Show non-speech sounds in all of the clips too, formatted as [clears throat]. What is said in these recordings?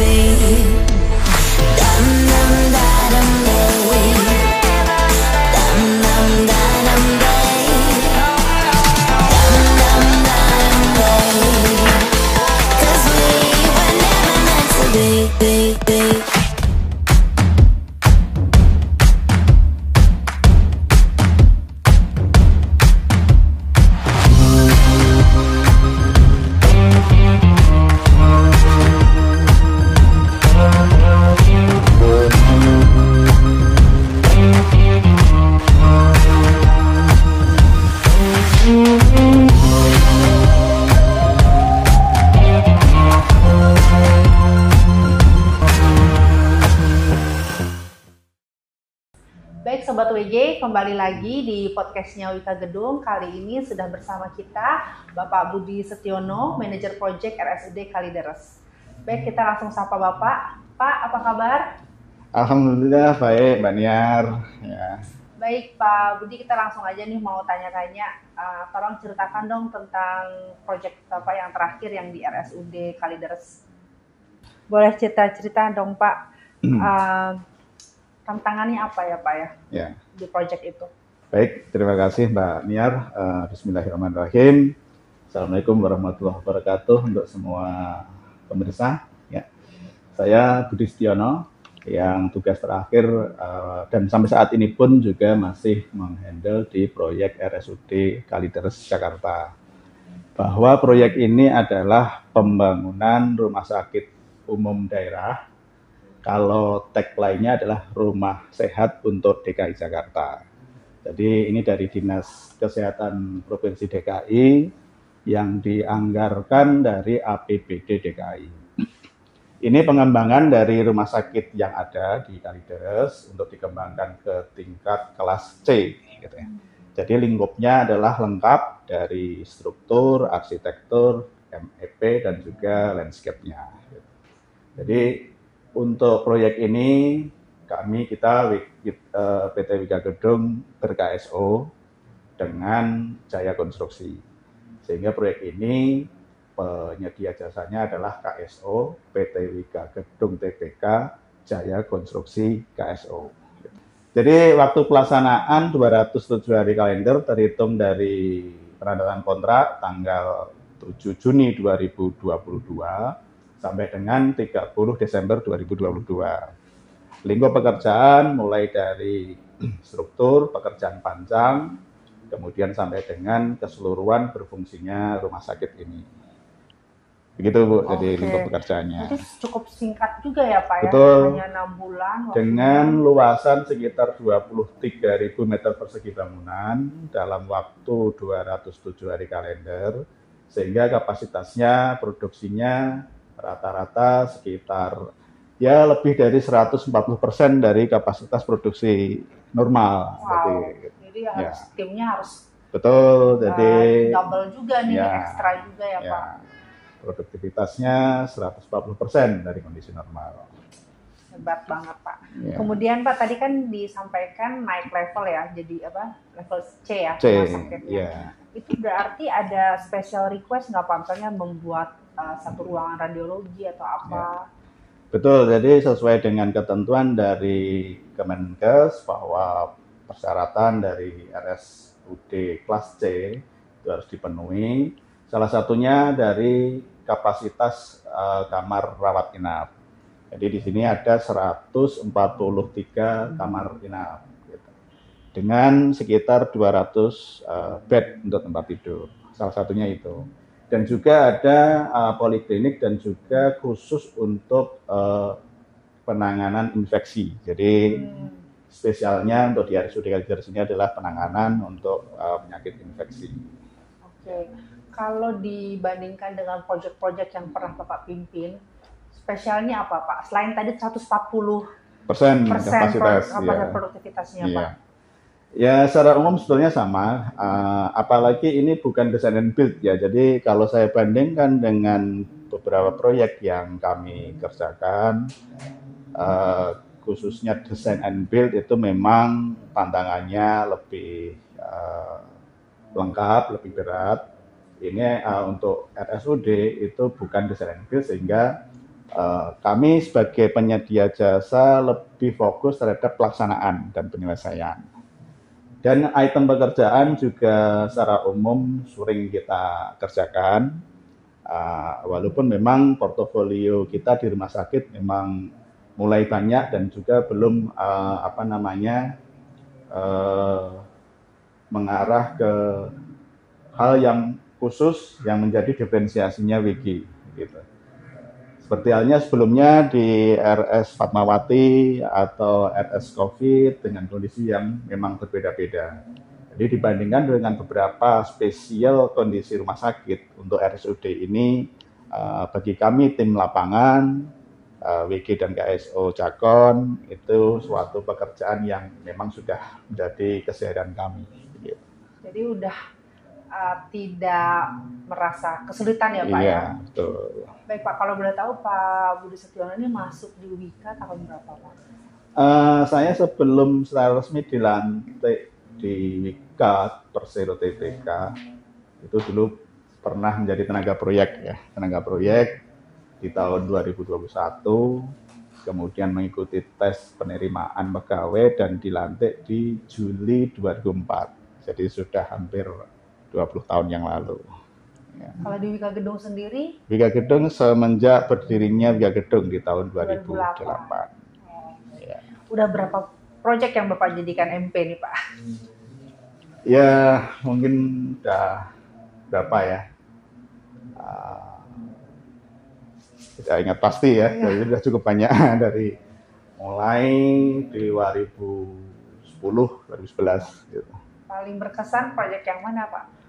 baby. Kembali lagi di podcastnya Wika Gedung. Kali ini sudah bersama kita Bapak Budi Setiono, Manajer Project RSUD Kalideres. Baik, kita langsung sapa Bapak. Pak, apa kabar? Alhamdulillah baik Mbak Niar. Ya. Baik Pak Budi, kita langsung aja nih mau tanya-tanya. Uh, tolong ceritakan dong tentang project Bapak yang terakhir yang di RSUD Kalideres. Boleh cerita-cerita dong Pak. Uh, tantangannya apa ya Pak ya ya. di project itu? Baik, terima kasih Mbak Niar. Eh, Bismillahirrahmanirrahim. Assalamualaikum warahmatullahi wabarakatuh untuk semua pemirsa. Ya. Saya Budi Setiono yang tugas terakhir eh, dan sampai saat ini pun juga masih menghandle di proyek RSUD Kalideres Jakarta. Bahwa proyek ini adalah pembangunan rumah sakit umum daerah kalau tagline-nya adalah rumah sehat untuk DKI Jakarta. Jadi ini dari Dinas Kesehatan Provinsi DKI yang dianggarkan dari APBD DKI. Ini pengembangan dari rumah sakit yang ada di Kalideres untuk dikembangkan ke tingkat kelas C. Gitu ya. Jadi lingkupnya adalah lengkap dari struktur, arsitektur, MEP, dan juga landscape-nya. Jadi untuk proyek ini kami kita eh, PT Wika Gedung ber-KSO dengan Jaya Konstruksi. Sehingga proyek ini penyedia jasanya adalah KSO PT Wika Gedung TPK Jaya Konstruksi KSO. Jadi waktu pelaksanaan 207 hari kalender terhitung dari penandatangan kontrak tanggal 7 Juni 2022 sampai dengan 30 Desember 2022. Lingkup pekerjaan mulai dari [clears throat] struktur pekerjaan panjang, kemudian sampai dengan keseluruhan berfungsinya rumah sakit ini. Begitu Bu, jadi Oke. lingkup pekerjaannya. Jadi cukup singkat juga ya Pak Betul. ya, hanya enam bulan. waktunya. Dengan luasan sekitar 23.000 meter persegi bangunan dalam waktu 207 hari kalender, sehingga kapasitasnya, produksinya rata-rata sekitar ya lebih dari 140 persen dari kapasitas produksi normal. Wow. Jadi, Jadi harus timnya harus betul. Jadi uh, double juga nih, ya, ekstra juga ya, ya, Pak. produktivitasnya 140 persen dari kondisi normal. Hebat banget Pak. Ya. Kemudian Pak tadi kan disampaikan naik level ya, jadi apa? Level C ya, C, ya. Itu berarti ada special request nggak Pak? Misalnya membuat uh, satu ruangan radiologi atau apa? Betul, jadi sesuai dengan ketentuan dari Kemenkes bahwa persyaratan dari RSUD kelas C itu harus dipenuhi. Salah satunya dari kapasitas eh, kamar rawat inap. Jadi di sini ada 143 kamar inap. gitu. Dengan sekitar 200 eh, bed untuk tempat tidur. Salah satunya itu dan juga ada uh, poliklinik dan juga khusus untuk uh, penanganan infeksi. Jadi Hmm. spesialnya untuk di RSUD ini adalah penanganan untuk uh, penyakit infeksi. Oke, kalau dibandingkan dengan proyek-proyek yang pernah Bapak pimpin, spesialnya apa Pak? Selain tadi 140 Persen persen kapasitas. pro- ya. kapasitas produktivitasnya Iya. Pak. Ya secara umum sebetulnya sama, uh, apalagi ini bukan design and build ya. Jadi kalau saya bandingkan dengan beberapa proyek yang kami kerjakan, uh, khususnya design and build itu memang tantangannya lebih uh, lengkap, lebih berat. Ini uh, untuk RSUD itu bukan design and build sehingga eh, kami sebagai penyedia jasa lebih fokus terhadap pelaksanaan dan penyelesaian. Dan item pekerjaan juga secara umum sering kita kerjakan, uh, walaupun memang portofolio kita di rumah sakit memang mulai banyak dan juga belum uh, apa namanya uh, mengarah ke hal yang khusus yang menjadi diferensiasinya Wiki gitu. Seperti halnya sebelumnya di RS Fatmawati atau RS COVID dengan kondisi yang memang berbeda-beda. Jadi dibandingkan dengan beberapa spesial kondisi rumah sakit untuk RSUD ini, uh, bagi kami tim lapangan, uh, WG dan KSO Jakon itu suatu pekerjaan yang memang sudah menjadi keseharian kami. Jadi udah uh, tidak merasa kesulitan ya Pak Iya, ya? betul. Baik Pak, kalau boleh tahu Pak Budi Setiono ini masuk di Wika tahun berapa Pak? Eh, saya sebelum secara resmi dilantik di Wika Persero TTK itu dulu pernah menjadi tenaga proyek ya tenaga proyek di tahun 2021 kemudian mengikuti tes penerimaan pegawai dan dilantik di Juli 2004 jadi sudah hampir 20 tahun yang lalu ya. Kalau di Wika Gedung sendiri, Wika Gedung semenjak berdirinya Wika Gedung di tahun 2008 oh, ya. udah berapa proyek yang Bapak jadikan MP nih Pak? Ya mungkin udah berapa ya? Ah, tidak ingat pasti ya, Iya. jadi sudah cukup banyak [laughs] dari mulai di 2010, 2011 gitu. Paling berkesan proyek yang mana Pak?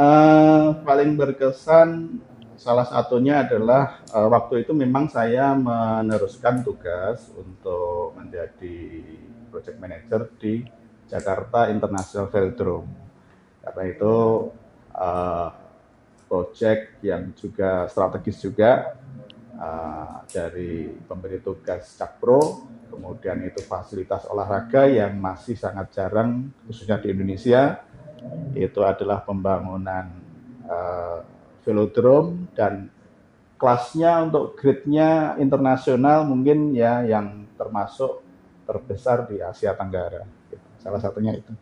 Eh, paling berkesan salah satunya adalah eh, waktu itu memang saya meneruskan tugas untuk menjadi project manager di Jakarta International Velodrome. Karena itu eh, project yang juga strategis juga eh, dari pemberi tugas Cakpro, kemudian itu fasilitas olahraga yang masih sangat jarang khususnya di Indonesia itu adalah pembangunan eh, velodrome dan kelasnya untuk grade-nya internasional mungkin ya yang termasuk terbesar di Asia Tenggara. Salah satunya itu.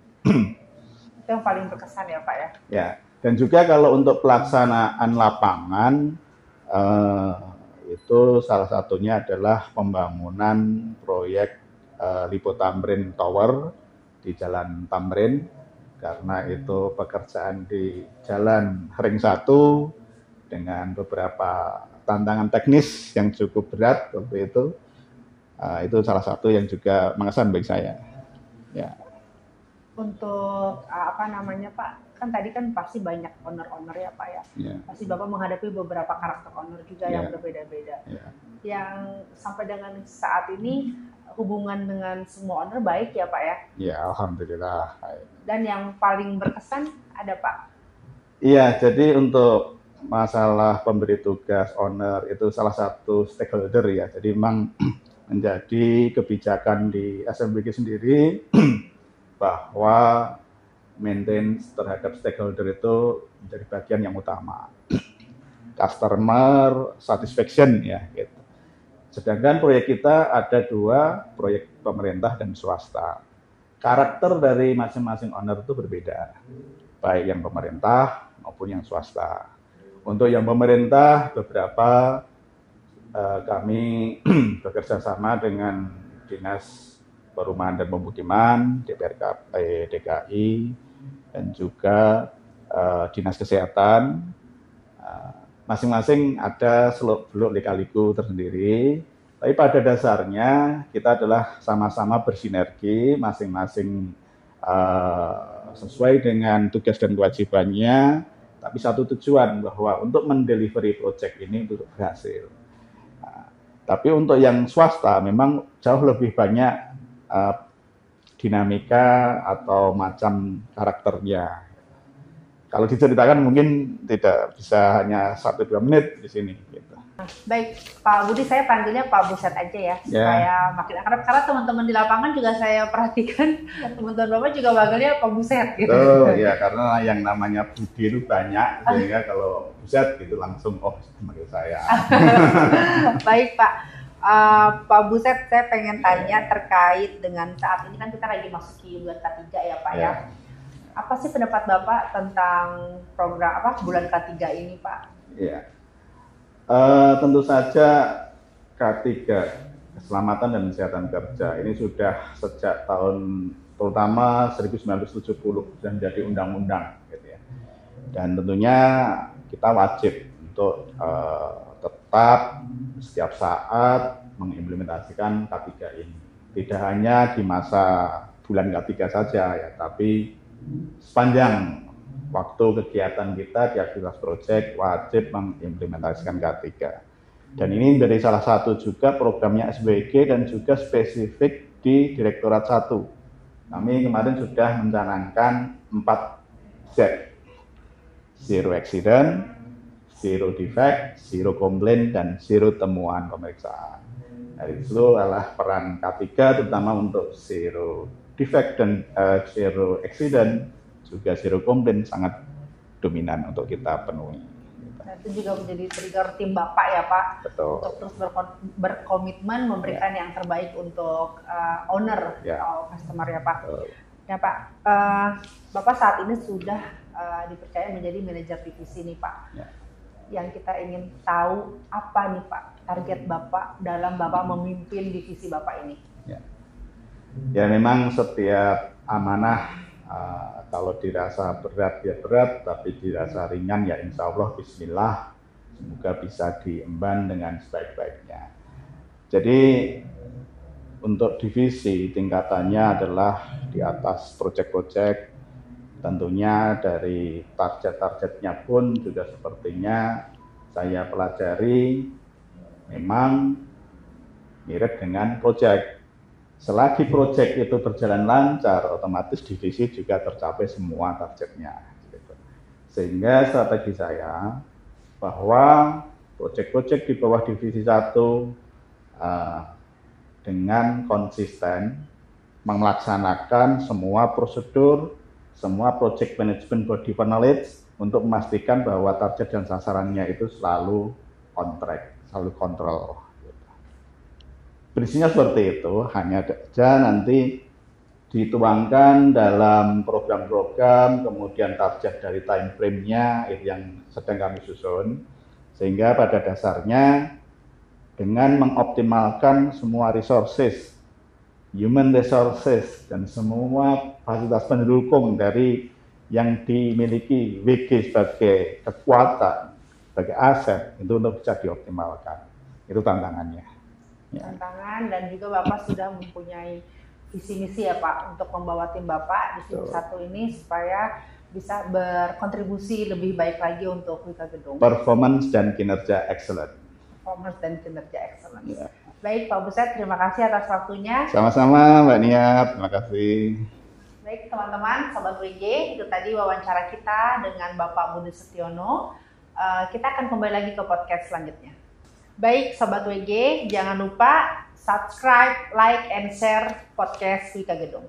Itu yang paling berkesan ya Pak ya? Ya, dan juga kalau untuk pelaksanaan lapangan eh, itu salah satunya adalah pembangunan proyek eh, Lipo Tamrin Tower di Jalan Tamrin karena itu pekerjaan di Jalan Ring 1 dengan beberapa tantangan teknis yang cukup berat waktu itu. Eh, itu salah satu yang juga mengesan bagi saya. Ya. Untuk uh, apa namanya Pak? Kan tadi kan pasti banyak owner-owner ya Pak ya. Ya, Pasti Bapak menghadapi beberapa karakter owner juga yang Iya. berbeda-beda. ya. Yang sampai dengan saat ini hubungan dengan semua owner baik ya Pak ya. Ya, alhamdulillah. Dan yang paling berkesan ada Pak. Iya, jadi untuk masalah pemberi tugas owner itu salah satu stakeholder ya. Jadi memang [clears throat] menjadi kebijakan di SMBG sendiri [clears throat] bahwa maintain terhadap stakeholder itu menjadi bagian yang utama. [clears throat] Customer satisfaction ya gitu. Sedangkan proyek kita ada dua, proyek pemerintah dan swasta. Karakter dari masing-masing owner itu berbeda, baik yang pemerintah maupun yang swasta. Untuk yang pemerintah, beberapa eh, kami [clears throat] bekerja sama dengan Dinas Perumahan dan Pemukiman, DPRK eh, DKI, dan juga eh, Dinas Kesehatan. Eh, Masing-masing ada seluk-beluk lika-liku tersendiri, tapi pada dasarnya kita adalah sama-sama bersinergi, masing-masing eh, sesuai dengan tugas dan kewajibannya, tapi satu tujuan bahwa untuk mendelivery project ini untuk berhasil. Nah, tapi untuk yang swasta memang jauh lebih banyak eh, dinamika atau macam karakternya. Kalau diceritakan mungkin tidak bisa hanya satu dua menit di sini. Gitu. Baik, Pak Budi saya panggilnya Pak Buset aja ya, Ya. supaya makin akrab. Karena teman-teman di lapangan juga saya perhatikan, teman-teman Bapak juga panggilnya Pak Buset gitu. Oh ya karena yang namanya Budi itu banyak sehingga kalau buset gitu langsung oh manggil saya. [laughs] Baik Pak, Eh, Pak Buset saya pengen tanya terkait dengan saat ini kan kita lagi masuki bulan K3 ya Pak ya. Ya. Apa sih pendapat Bapak tentang program apa bulan K3 ini Pak? Iya. Eh, tentu saja K3 keselamatan dan kesehatan kerja ini sudah sejak tahun terutama 1970 sudah menjadi undang-undang gitu ya. Dan tentunya kita wajib untuk eh, tetap setiap saat mengimplementasikan K3 ini. Tidak hanya di masa bulan K3 saja ya, tapi sepanjang waktu kegiatan kita di aktivitas proyek wajib mengimplementasikan K3. Dan ini menjadi salah satu juga programnya SBG dan juga spesifik di Direktorat 1. Kami kemarin sudah mencanangkan 4 Z. Zero accident, zero defect, zero complaint, dan zero temuan pemeriksaan. Dari itu adalah peran K3 terutama untuk zero defect dan eh, zero accident juga zero complaint sangat dominan untuk kita penuhi. Nah, itu juga menjadi trigger tim Bapak ya Pak Betul. untuk terus berkomitmen memberikan yang terbaik untuk uh, owner Ya. atau customer ya Pak. Betul. Ya Pak, Eh, Bapak saat ini sudah eh, dipercaya menjadi manajer divisi nih Pak. Ya. Yang kita ingin tahu apa nih Pak target Bapak dalam Bapak memimpin divisi Bapak ini? Ya memang setiap amanah eh, kalau dirasa berat ya berat, tapi dirasa ringan ya insya Allah Bismillah semoga bisa diemban dengan sebaik-baiknya. Jadi untuk divisi tingkatannya adalah di atas proyek-proyek tentunya dari target-targetnya pun juga sepertinya saya pelajari memang mirip dengan proyek Selagi proyek itu berjalan lancar, otomatis divisi juga tercapai semua targetnya. gitu. Sehingga strategi saya bahwa proyek-proyek di bawah divisi satu eh, dengan konsisten melaksanakan semua prosedur, semua project management body knowledge untuk memastikan bahwa target dan sasarannya itu selalu on track, selalu kontrol. Prinsipnya seperti itu, hanya saja nanti dituangkan dalam program-program, kemudian target dari time frame-nya itu yang sedang kami susun, sehingga pada dasarnya dengan mengoptimalkan semua resources, human resources, dan semua fasilitas pendukung dari yang dimiliki WG sebagai kekuatan, sebagai aset, itu untuk bisa dioptimalkan. Itu tantangannya. Ya. Tantangan dan juga Bapak sudah mempunyai visi misi ya Pak untuk membawa tim Bapak di Betul. satu ini supaya bisa berkontribusi lebih baik lagi untuk Wika Gedung. Performance dan kinerja excellent. performance dan kinerja excellence. Ya. Baik Pak Buset, terima kasih atas waktunya. Sama-sama Mbak Nia, terima kasih. Baik teman-teman, Sobat WG, itu tadi wawancara kita dengan Bapak Budi Setiono. Eh, kita akan kembali lagi ke podcast selanjutnya. Baik Sobat WG, jangan lupa subscribe, like, and share podcast Wika Gedung.